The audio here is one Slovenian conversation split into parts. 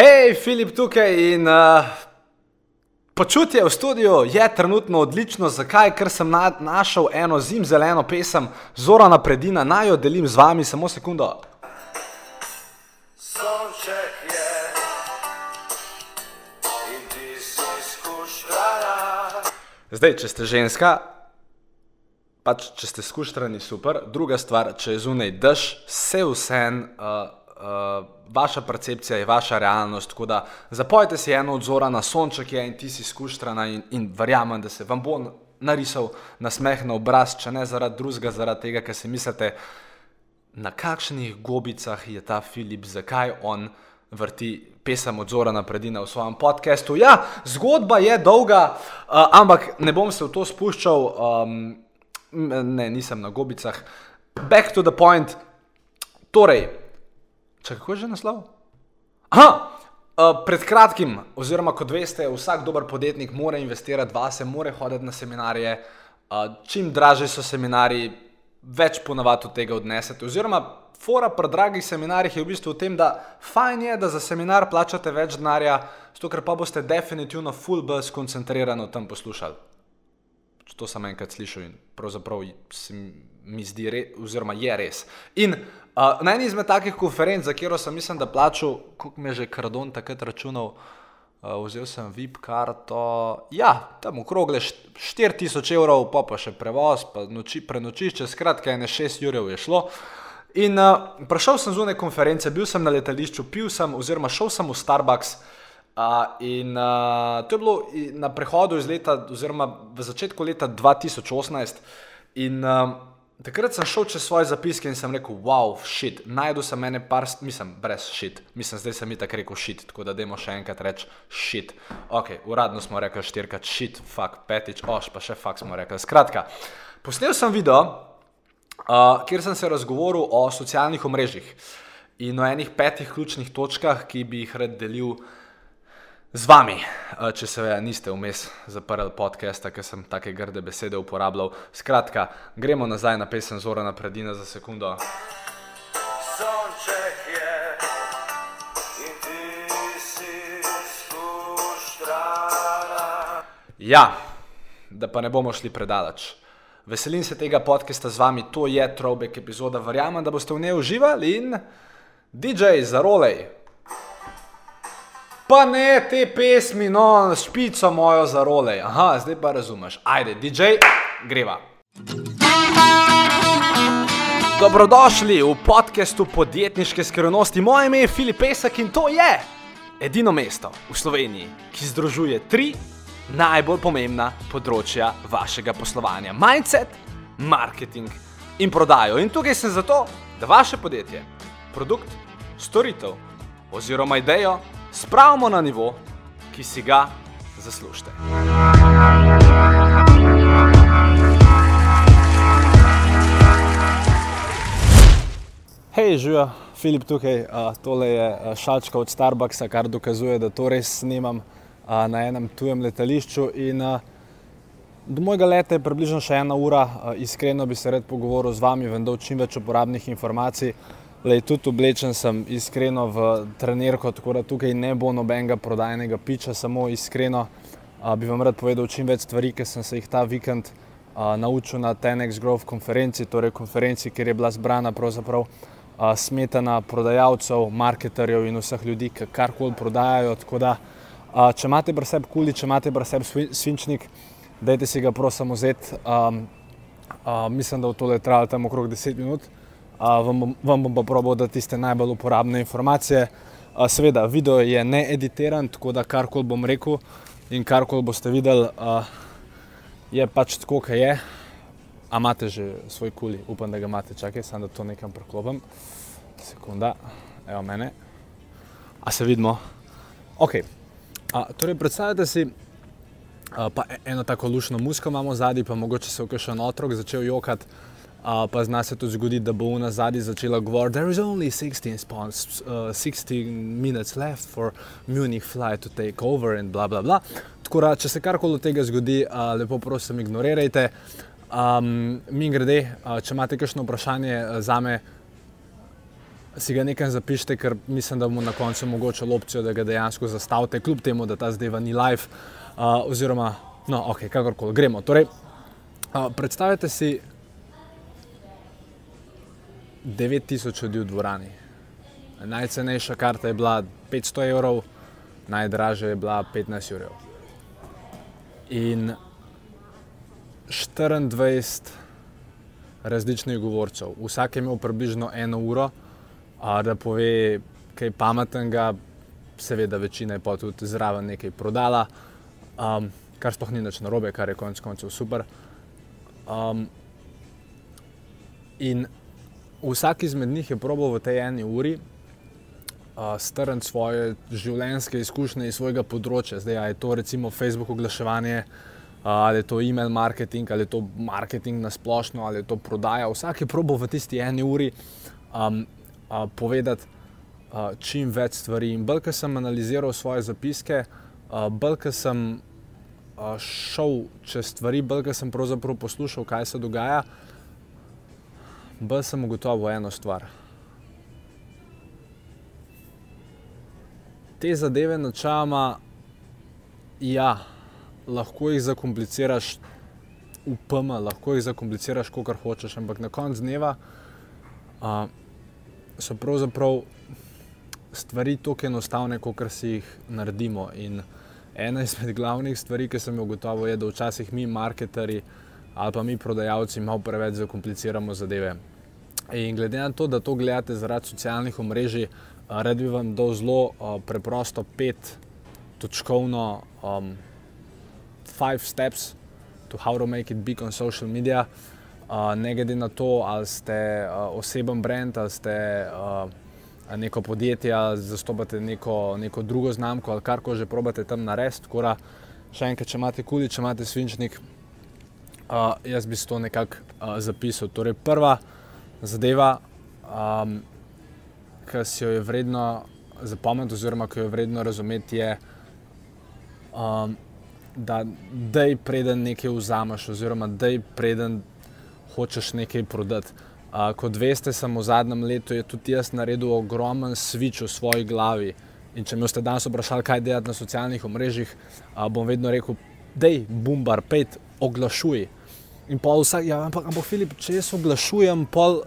Hej, Filip tukaj in uh, počutje v studiu je trenutno odlično. Zakaj? Ker sem na, našel eno zimzeleno pesem, Zora napredina, naj jo delim z vami, samo sekundo. Sonček je. Zdaj, če ste ženska, pač če ste skuštrani, super. Druga stvar, če je zunaj dež, vse vsem. Uh, Uh, vaša percepcija je vaša realnost. Tako da zapojte si eno od zora na sonček je in ti si skuštrana in, in verjamem, da se vam bo narisal nasmeh na obraz, če ne zaradi drugega, zaradi tega, ker si mislite, na kakšnih gobicah je ta Filip, zakaj on vrti pesem od zora napredina v svojem podkastu. Ja, zgodba je dolga, uh, ampak ne bom se v to spuščal, um, ne, nisem na gobicah. Back to the point. Torej, Če kako je že naslov? Aha, uh, pred kratkim, oziroma kot veste, vsak dober podjetnik mora investirati vase, mora hoditi na seminarije. Uh, čim draže so seminari, več ponavadi od tega odnesete. Oziroma, fora pri dragih seminarjih je v bistvu v tem, da fajn je, da za seminar plačate več denarja, zato ker pa boste definitivno full buzz koncentrirano tam poslušali. To sem enkrat slišal in pravzaprav se mi zdi, re, oziroma je res. In uh, na eni izmed takih konferenc, za katero sem mislim, da plačal, koliko mi je že kardon takrat računal, uh, vzel sem VIP karto, ja, tam okrogle 4000 evrov, pa pa še prevoz, pa noči, prenočišče, skratka, ene 6 jurjev je šlo. In uh, prišel sem zunaj konference, bil sem na letališču, pil sem, oziroma šel sem v Starbucks. Uh, in uh, to je bilo na prehodu iz leta, oziroma v začetku leta 2018. In uh, takrat sem šel čez svoje zapiske in sem rekel, wow, shit, najdu sem mene par, mislim, brez shit, mislim, zdaj sem mi tako rekel shit, tako da dajmo še enkrat reči shit. Ok, uradno smo rekli štirikrat shit, fuck, petič, oš, pa še fuck smo rekli. Skratka, posnel sem video, uh, kjer sem se razgovoril o socialnih omrežjih in o enih petih ključnih točkah, ki bi jih rad delil z vami, če se niste vmes zaprli podcasta, ker sem take grde besede uporabljal. Skratka, gremo nazaj na pesem Zora na predina za sekundo. Sonček je in ti si skuštrana. Ja, da pa ne bomo šli predaleč. Veselim se tega podcasta z vami, to je Trobek epizoda. Verjamem, da boste v njej uživali in DJ za rolej. Pa ne te pesmi, no, špico mojo za rolej. Aha, zdaj pa razumeš. Ajde, DJ, greva. Dobrodošli v podkastu podjetniške skrivnosti. Moje ime je Filip Pesek in to je edino mesto v Sloveniji, ki združuje tri najbolj pomembna področja vašega poslovanja: mindset, marketing in prodajo. In tukaj sem zato, da vaše podjetje, produkt, storitev oziroma idejo spravimo na nivo, ki si ga zaslužite. Hej, živijo, Filip tukaj. Uh, tole je šačka od Starbucksa, kar dokazuje, da to res snimam uh, na enem tujem letališču. In, uh, do mojega leta je približno še ena ura, uh, iskreno bi se rad pogovoril z vami, vendar čim več uporabnih informacij. Lej, tudi oblečen sem iskreno v trenerko, tako da tukaj ne bo nobenega prodajnega piča, samo iskreno uh, bi vam rad povedal čim več stvari, ki sem se jih ta vikend uh, naučil na Tenex Grove konferenci, torej konferenci, kjer je bila zbrana pravzaprav uh, smetana prodajalcev, marketerjev in vseh ljudi, ki karkoli prodajajo. Tako da, uh, če imate pri sebi kuli, če imate pri sebi svi- svinčnik, dajte si ga prosim vzeti. Um, uh, mislim, da v tole trajalo tam okrog 10 minut. Uh, vam, vam bom pa probal dati tiste najbolj uporabne informacije. Seveda, video je needitiran, tako da karkoli bom rekel in karkoli boste videli, je pač tako, kot je. A imate že svoj kuli, upam, da ga imate, čakaj, samo da to nekam preklopim. Sekunda, evo mene. A se vidimo? Ok. A, torej, predstavljate si, a, pa e- eno tako lušno musko imamo zadaj, pa mogoče se je kakšen otrok začel jokati. Uh, pa zna se tudi zgoditi, da bo ona zadnji začela govoriti, there is only 16, spons, uh, 16 minutes left for Munich flight to take over in bla bla bla. Tako da, če se karkoli od tega zgodi, uh, lepo prosim, ignorirajte. Um, mi grede, uh, če imate kakšno vprašanje uh, za me, si ga nekaj zapišite, ker mislim, da bomo na koncu omogočili opcijo, da ga dejansko zastavite, kljub temu, da ta zdaj ni live. Uh, oziroma, no, ok, kakorkoli gremo. Torej, uh, predstavljajte si 9000 ljudi v dvorani. Najcenejša karta je bila 500 evrov, najdražja je bila 15 evrov. In 24 različnih govorcev, vsak je imel približno eno uro, da pove kaj pametnega, seveda večina je pa tudi zraven nekaj prodala, um, kar sploh ni nič narobe, kar je konec koncev super. Um, in vsak izmed njih je probal v tej eni uri uh, strniti svoje življenjske izkušnje iz svojega področja. Zdaj je to recimo Facebook oglaševanje, uh, ali je to e-mail marketing, ali je to marketing na splošno, ali je to prodaja. Vsak je probal v tisti eni uri um, uh, povedati uh, čim več stvari. In bolj, ko sem analiziral svoje zapiske, uh, bolj, ko sem uh, šel čez stvari, bolj, ko sem pravzaprav poslušal, kaj se dogaja, bolj sem ugotovil eno stvar. Te zadeve načeloma, ja, lahko jih zakompliciraš v PM, lahko jih zakompliciraš, kot hočeš, ampak na koncu dneva uh, so pravzaprav stvari tako enostavne, kot si jih naredimo. In ena izmed glavnih stvari, ki sem jih ugotovil, je, da včasih mi, marketerji ali pa mi, prodajalci, malo preveč zakompliciramo zadeve. In glede na to, da to gledate zaradi socialnih omrežij, rad bi vam dal zelo uh, preprosto pet točkovno um, five steps to how to make it big on social media. Uh, ne glede na to, ali ste uh, oseben brand, ali ste uh, neko podjetje, ali zastopate neko, neko drugo znamko, ali kar koli že probate tam narediti. Tako še enkrat, če imate kuli, če imate svinčnik, uh, jaz bi to nekako uh, zapisal. Torej, prva zadeva, um, ki si jo je vredno zapomniti, oziroma ki jo je vredno razumeti, je, um, da dej preden nekaj vzameš, oziroma dej preden hočeš nekaj prodati. Uh, kot veste, sem v zadnjem letu tudi jaz naredil ogromen switch v svoji glavi. In če me boste danes vprašali, kaj delati na socialnih omrežjih, uh, bom vedno rekel, dej, bumbar, pet, oglašuj. In pa vsak, ja, ampak, ampak Filip, če jaz oglašujem, pol,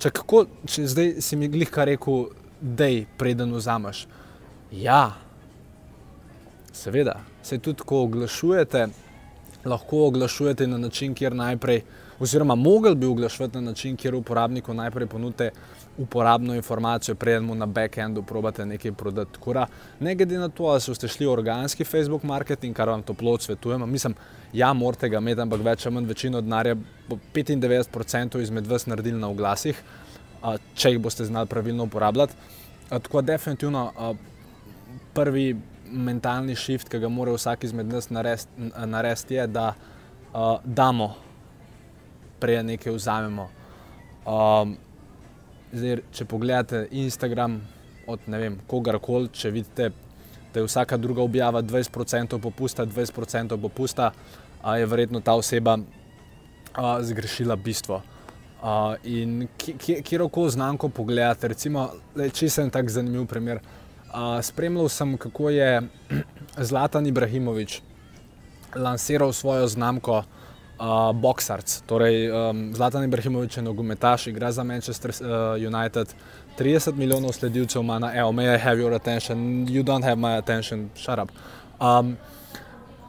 če, kako, če zdaj si mi glih kar rekel, dej, preden vzameš. Ja, seveda, se tudi ko oglašujete, lahko oglašujete na način, kjer najprej, oziroma mogli bi oglašovati na način, kjer uporabniku najprej ponudite uporabno informacijo, preden mu na backendu probate nekaj prodati. Kura, ne glede na to, ali ste šli v organski Facebook marketing, kar vam toplo odsvetujemo, mislim, ja, morate ga imeti, ampak več ali manj večino denarja, 95% izmed vas naredili na oglasih, če jih boste znali pravilno uporabljati. Tako definitivno prvi mentalni shift, ki ga mora vsak izmed nas narediti, je, da damo, prej nekaj vzamemo. Zdaj, če pogledate Instagram od ne vem, kogarkoli, če vidite, da je vsaka druga objava 20% popusta, 20% popusta, je verjetno ta oseba zgrešila bistvo. Uh, in kjer koli znamko pogledate, recimo, če sem tak zanimiv primer. Uh, spremljal sem, kako je Zlatan Ibrahimovič lansiral svojo znamko uh, Boxarc. Torej, um, Zlatan Ibrahimovič je nogometaš, igra za Manchester uh, United, 30 milijonov sledilcev ima na EO, may I have your attention, you don't have my attention, shut up. Um,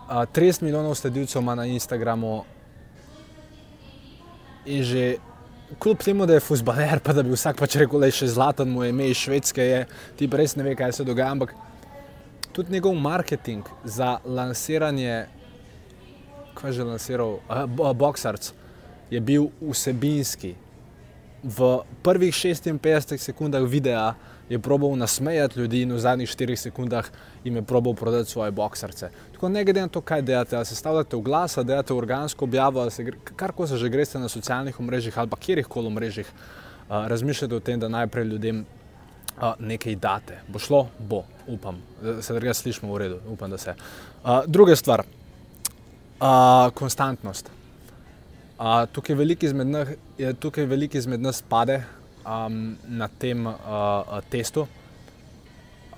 uh, 30 milijonov sledilcev ima na Instagramu in že kljub temu, da je fusbaler, pa da bi vsak pač rekel, da je še zlatan, mu je ime iz Švedske, je, ti res ne ve, kaj se dogaja. Ampak tudi njegov marketing za lansiranje, kaj že lansiral, uh, Boxarc, je bil vsebinski. V prvih 56 sekundah videa je probal nasmejati ljudi in v zadnjih 4 sekundah jim je probal prodati svoje boksarce. Tako ne glede na to, kaj delate, ali se stavljate v glas, ali delate organsko objavo, ali se karkoli se že greste na socialnih omrežjih ali pa kjerih koli omrežjih, uh, razmišljate o tem, da najprej ljudem uh, nekaj date. Bo šlo? Bo, upam. Se druga slišimo v redu, upam, da se. Uh, druga stvar, uh, konstantnost. Uh, tukaj veliko izmed, izmed nas pade um, na tem uh, testu.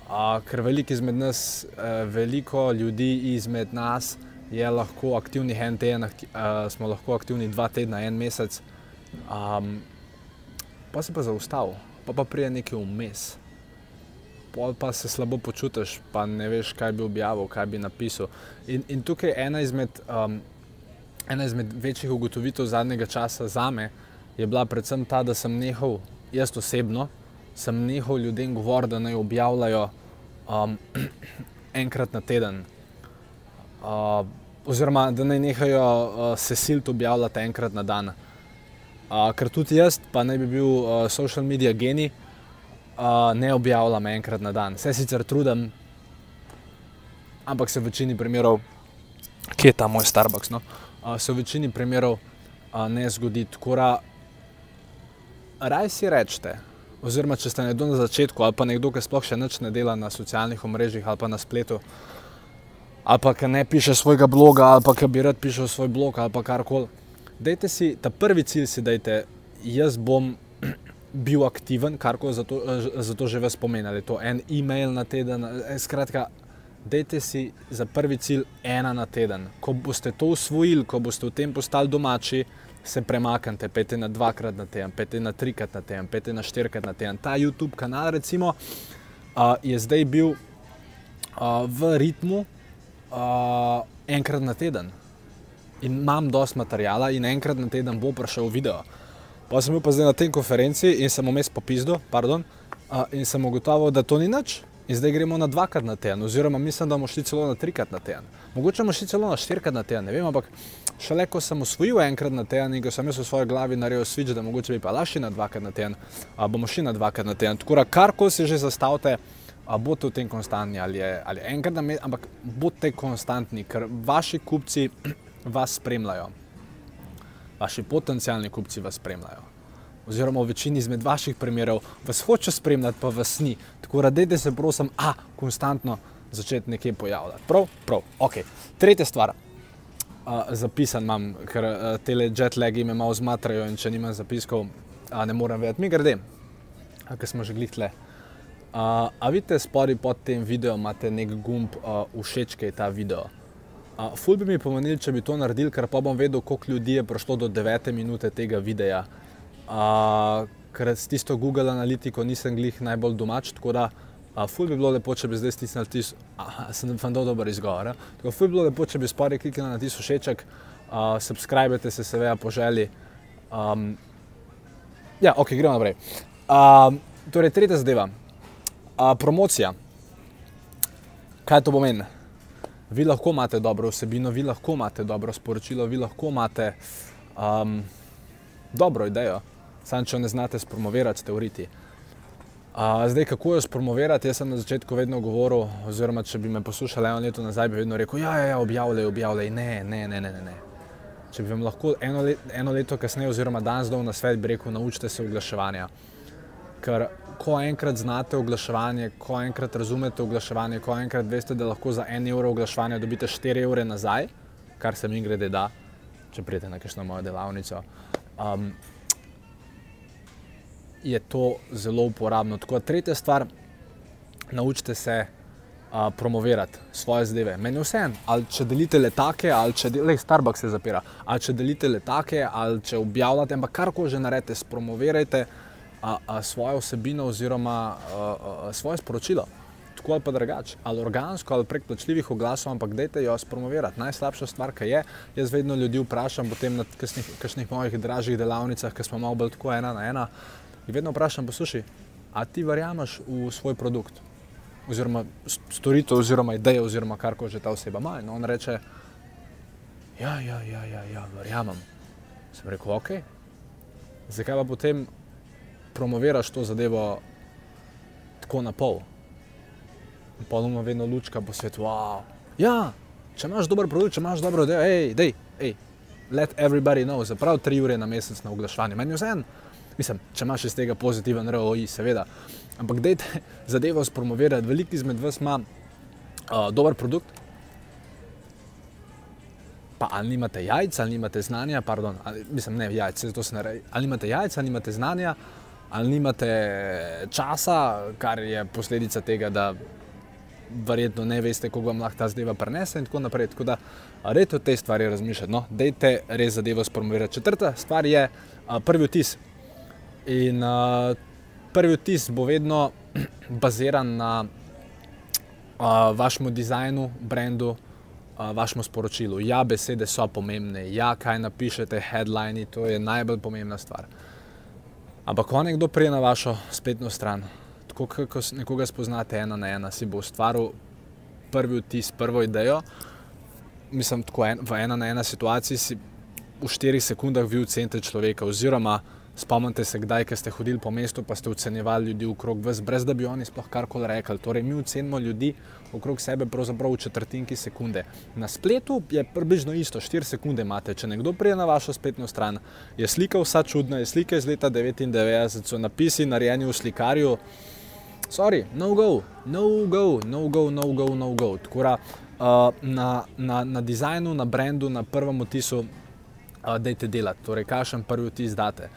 Uh, ker veliko izmed nas, uh, veliko ljudi izmed nas je lahko aktivnih en teden, uh, smo lahko aktivni dva tedna, en mesec, um, pa se pa zaustavi, pa pa prije nekaj vmes. Pol pa se slabo počutiš, pa ne veš, kaj bi objavil, kaj bi napisal. In, in tukaj je ena izmed, um, ena izmed večjih ugotovitev zadnjega časa za me, je bila predvsem ta, da sem nehal, jaz osebno, sem nehal ljudem govoriti, da naj objavljajo um, enkrat na teden. Uh, oziroma, da naj nehajo uh, se siliti objavljati enkrat na dan. Uh, ker tudi jaz, pa naj bi bil uh, social media genij, uh, ne objavljam enkrat na dan. Se sicer trudim, ampak se v večini primerov, kje je ta moj Starbucks, no? uh, se v večini primerov uh, ne zgodi. Tako da, raj si rečete, oziroma če ste nekdo na začetku, ali pa nekdo, ki sploh še nič ne dela na socialnih omrežjih ali pa na spletu, ali pa ki ne piše svojega bloga, ali pa ki bi rad pišel svoj blog ali pa karkoli. Dajte si, ta prvi cilj si dajte, jaz bom bil aktiven, kar koli zato, zato že vas pomenili. To je en e-mail na teden, eh, skratka, dajte si za prvi cilj ena na teden. Ko boste to usvojili, ko boste v tem postali domači, se premaknite, pete na dvakrat na teden, pete na trikrat na teden, pete na štirikrat na teden. Ta YouTube kanal, recimo, uh, je zdaj bil uh, v ritmu uh, enkrat na teden. In imam dosti materijala, in enkrat na teden bo prišel video. Pa sem bil pa zdaj na tej konferenci in sem vmes popizdil, pardon, uh, in sem ugotovil, da to ni nič. In zdaj gremo na dvakrat na teden, oziroma mislim, da bomo šli celo na trikrat na teden. Mogoče bomo šli celo na štirikrat na teden, ne vem, ampak šele ko sem usvojil enkrat na teden in ko sem jaz v svoji glavi naredil switch, da mogoče bi pa šli na dvakrat na teden, a bomo šli na dvakrat na teden. Tako da karkoli si že zastavite, a boste v tem konstantni ali, je, ali enkrat na mesec, ampak bodite konstantni, ker vaši kupci vas spremljajo. Vaši potencijalni kupci vas spremljajo. Oziroma, v večini izmed vaših primerov vas hoče spremljati, pa vas ni. Tako da, dajte se, prosim, a konstantno začeti nekje pojavljati. Prav, prav, ok. Tretja stvar, uh, zapisan imam, ker uh, te jet lagi me malo zmatrajo in če nimam zapiskov, uh, ne morem vedeti, mi grede, ker smo že glihle. Uh, a vidite, spodaj pod tem videom imate nek gumb uh, všeč, kaj je ta video. Uh, ful bi mi pomenil, če bi to naredil, ker pa bom vedel, koliko ljudi je prišlo do 9 minute tega videa. Uh, ker s tisto Google analitiko nisem glih najbolj domač, tako da uh, ful bi bilo lepo, če bi zdaj stisnili tisto, aha, sem vam dal dober izgovor. Ja? Tako ful bi bilo lepo, če bi spodaj kliknili na tisto všeček, uh, subskrbite se seveda po želji. Um, ja, ok, gremo naprej. Uh, torej, tretja zadeva. Uh, promocija. Kaj to pomeni? Vi lahko imate dobro vsebino, vi lahko imate dobro sporočilo, vi lahko imate um, dobro idejo, samo če ne znate spromovirati, ste uriti. Uh, zdaj, kako jo spromovirati, jaz sem na začetku vedno govoril, oziroma če bi me poslušali eno leto nazaj, bi vedno rekel: ja, ja, ja objavljaj, objavljaj. Ne, ne, ne, ne, ne. Če bi vam lahko eno, let, eno leto kasneje, oziroma danes dol na svet, bi rekel: naučite se oglaševanja. Ker ko enkrat znate oglaševanje, ko enkrat razumete oglaševanje, ko enkrat veste, da lahko za en evro oglaševanja dobite 4 evre nazaj, kar se mi grede da, če pridete na kakšno mojo delavnico, um, je to zelo uporabno. Tako, tretja stvar, naučite se uh, promovirati svoje zadeve. Meni je vse, ali če delite letake, ali če delite, Starbucks se zapira, ali če delite letake, ali če objavljate, ampak karkoli že naredite, spromovirajte a, a svojo vsebino oziroma a, a, svoje sporočilo. Tako ali pa drugače, ali organsko, ali prek plačljivih oglasov, ampak dajte jo spromovirati. Najslabša stvar, ki je, jaz vedno ljudi vprašam, potem na kakšnih mojih dražjih delavnicah, ki smo malo bolj tako ena na ena, in vedno vprašam, poslušaj, a ti verjameš v svoj produkt, oziroma storitev, oziroma idejo, oziroma kar ko že ta oseba ima. In on reče, ja, ja, ja, ja, ja verjamem. Sem rekel, ok, zakaj pa potem promoviraš to zadevo tako na pol. Polno vedno lučka po svetu. Wow. Ja, če imaš dober produkt, če imaš dobro idejo, hej, dej, hej, let everybody know, zaprav tri ure na mesec na oglaševanje. Meni je vseeno, mislim, če imaš iz tega pozitiven ROI, seveda. Ampak dejte zadevo spromovirati. Veliko izmed vas ima uh, dober produkt, pa ali nimate jajca, ali nimate znanja, pardon, ali, mislim, ne jajca, zato se ne reče, ali imate jajca, ali nimate znanja, ali nimate časa, kar je posledica tega, da verjetno ne veste, kako vam lahko ta zadeva prenese in tako naprej. Tako da rejte o tej stvari razmišljati, no, dejte res zadevo spromovirati. Četrta stvar je a, prvi vtis. In a, prvi vtis bo vedno baziran na a, vašemu dizajnu, brendu, a, vašemu sporočilu. Ja, besede so pomembne, ja, kaj napišete, headlini, to je najbolj pomembna stvar. Ampak, ko nekdo pride na vašo spletno stran, tako kot nekoga spoznate ena na ena, si bo ustvaril prvi vtis, prvo idejo. Mislim, tako en, v ena na ena situaciji si v štirih sekundah vi ocenite človeka, oziroma spomnite se, kdaj, ste hodili po mestu, pa ste ocenjevali ljudi okrog vas, brez da bi oni sploh karkoli rekli. Torej, mi ocenimo ljudi okrog sebe pravzaprav v četrtinki sekunde. Na spletu je približno isto, 4 sekunde imate. Če nekdo pride na vašo spletno stran, je slika vsa čudna, je slika iz leta 99, so napisi narejeni v slikarju. Sorry, no go, no go, no go, no go, no go. Tako da uh, na, na, na dizajnu, na brendu, na prvem vtisu uh, dajte delati, torej kakšen prvi vtis date.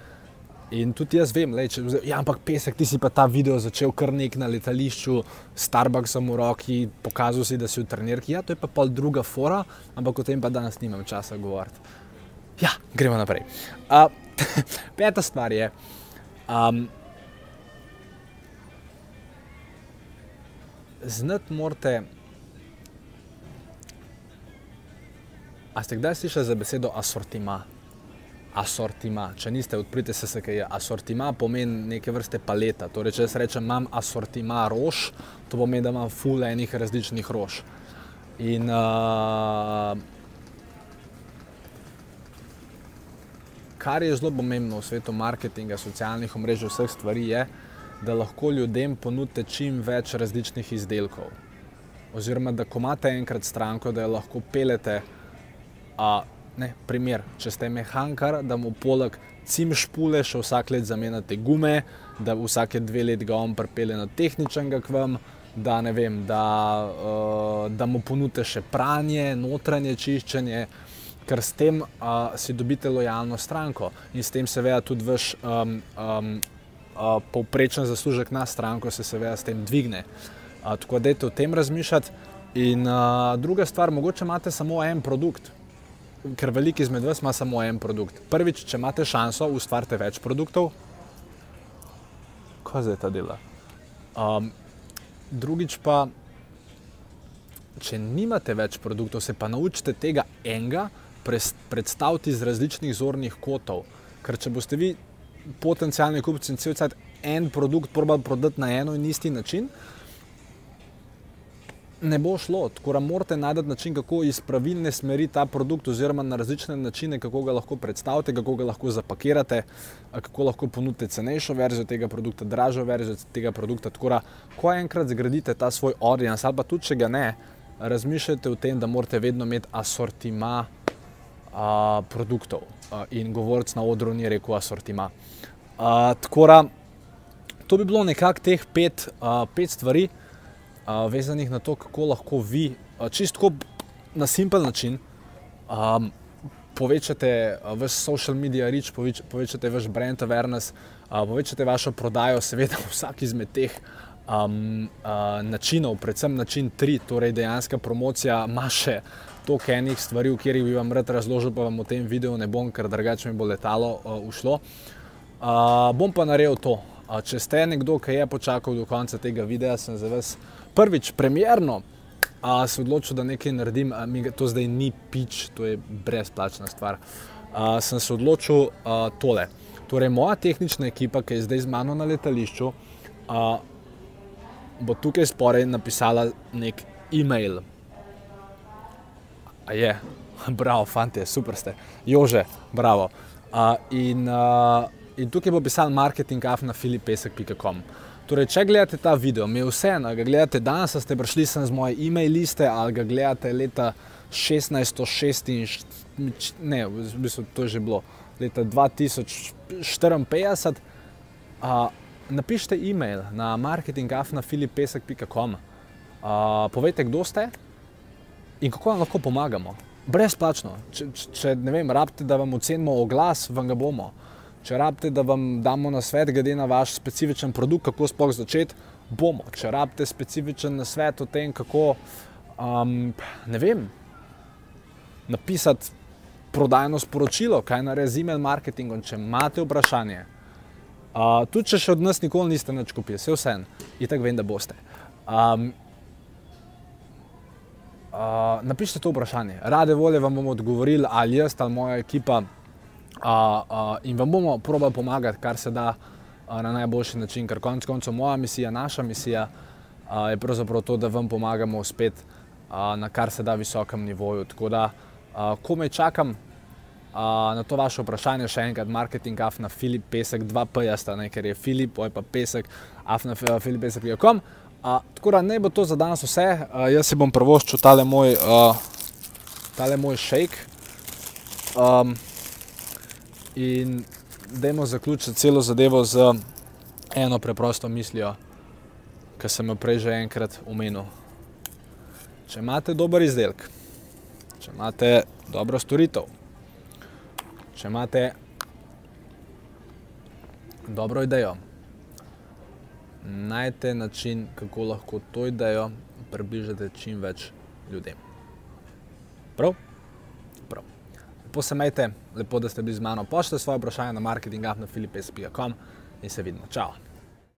In tudi jaz vem, lej, če, ja, ampak pesek, ti si pa ta video začel kar nek na letališču, Starbucksom v roki, pokazal si, da si v trenirki. Ja, to je pa pol druga fora, ampak o tem pa danes nimam časa govoriti. Ja, gremo naprej. Uh, peta stvar je, um, znati morate. A ste kdaj slišali za besedo asortima? Asortima. Če niste, odprite se, se kaj je. Asortima pomeni neke vrste paleta. Torej, če jaz rečem, imam asortima rož, to pomeni, da imam ful enih različnih rož. In uh, kar je zelo pomembno v svetu marketinga, socialnih omrežij, vseh stvari, je, da lahko ljudem ponudite čim več različnih izdelkov. Oziroma, da ko imate enkrat stranko, da jo lahko pelete. A, ne, primer, če ste mehankar, da mu poleg cim špule še vsak let zamenjate gume, da vsake dve leti ga on pripelje na tehničnega k vam, da, vem, da, uh, da mu ponudite še pranje, notranje čiščenje, ker s tem uh, si dobite lojalno stranko in s tem seveda tudi vaš um, um, uh, povprečen zaslužek na stranko se seveda s tem dvigne. Uh, tako da dajte o tem razmišljati. In uh, druga stvar, mogoče imate samo en produkt, ker veliki izmed vas ima samo en produkt. Prvič, če imate šanso, ustvarite več produktov. Kaj zdaj ta dela? Um, drugič pa, če nimate več produktov, se pa naučite tega enega predstaviti iz različnih zornih kotov. Ker če boste vi potencijalni kupci in cel cel en produkt probali prodati na eno in isti način, ne bo šlo. Tako da morate najti način, kako iz pravilne smeri ta produkt, oziroma na različne načine, kako ga lahko predstavite, kako ga lahko zapakirate, kako lahko ponudite cenejšo verzijo tega produkta, dražjo verzijo tega produkta. Tako da, ko enkrat zgradite ta svoj audience, ali pa tudi če ga ne, razmišljajte o tem, da morate vedno imeti asortima a, produktov. A, in govorc na odru ni rekel asortima. A, tako da, to bi bilo nekako teh pet, a, pet stvari vezanih na to, kako lahko vi, čisto na simpel način, um, povečate vaš social media reach, poveč, povečate vaš brand awareness, uh, povečate vašo prodajo, seveda vsak izmed teh um, uh, načinov, predvsem način tri, torej dejansko promocija ima še toliko enih stvari, katerih bi vam rad razložil, pa vam v tem videu ne bom, ker drugače mi bo letalo uh, ušlo. Uh, bom pa naredil to. Uh, če ste nekdo, ki je počakal do konca tega videa, sem za vas prvič premjerno a, se odločil, da nekaj naredim, a, mi, to zdaj ni pič, to je brezplačna stvar. A, sem se odločil a, tole. Torej, moja tehnična ekipa, ki je zdaj z mano na letališču, a, bo tukaj sporej napisala nek e-mail. A je, bravo, fante, super ste, jože, bravo. A, in, a, in tukaj bo pisal marketingafnafilipesek.com. Torej, če gledate ta video, mi je vseeno, ga gledate danes, ste prišli sem z moje e-mail liste ali ga gledate leta 1656, ne, v bistvu to je že bilo, leta 2054, uh, napišite e-mail na marketingafnafilipesek.com, uh, povejte, kdo ste in kako vam lahko pomagamo. Brezplačno. Če, če ne vem, rabite, da vam ocenimo oglas, vam ga bomo. Če rabite, da vam damo na svet, glede na vaš specifičen produkt, kako sploh začeti, bomo. Če rabite specifičen nasvet o tem, kako, um, ne vem, napisati prodajno sporočilo, kaj narediti z e-mail marketingom, če imate vprašanje. Uh, tudi če še od nas nikoli niste nič kupili, vse vse, in tako vem, da boste. Um, uh, napišite to vprašanje. Rade volje vam bomo odgovorili, ali jaz ali moja ekipa, uh, uh, in vam bomo probali pomagati, kar se da uh, na najboljši način. Ker konec koncev moja misija, naša misija uh, je pravzaprav to, da vam pomagamo uspeti uh, na kar se da visokem nivoju. Tako da uh, komaj čakam. Uh, na to vaše vprašanje še enkrat, marketing afna Filip Pesek, dva P-jasta, ker je Filip, oj pa Pesek, afna filipesek.com. Uh, tako da ne bo to za danes vse, uh, jaz si bom prvoščil tale moj, uh, tale moj shake. Um, in dajmo zaključiti celo zadevo z eno preprosto mislijo, ki sem jo prej že enkrat omenil. Če imate dober izdelek, če imate dobro storitev, če imate dobro idejo, najte način, kako lahko to idejo približate čim več ljudem. Prav. Lepo se majte, lepo, da ste bili z mano. Pošljite svoje vprašanje na marketingafnafilipes.com in se vidimo. Čau!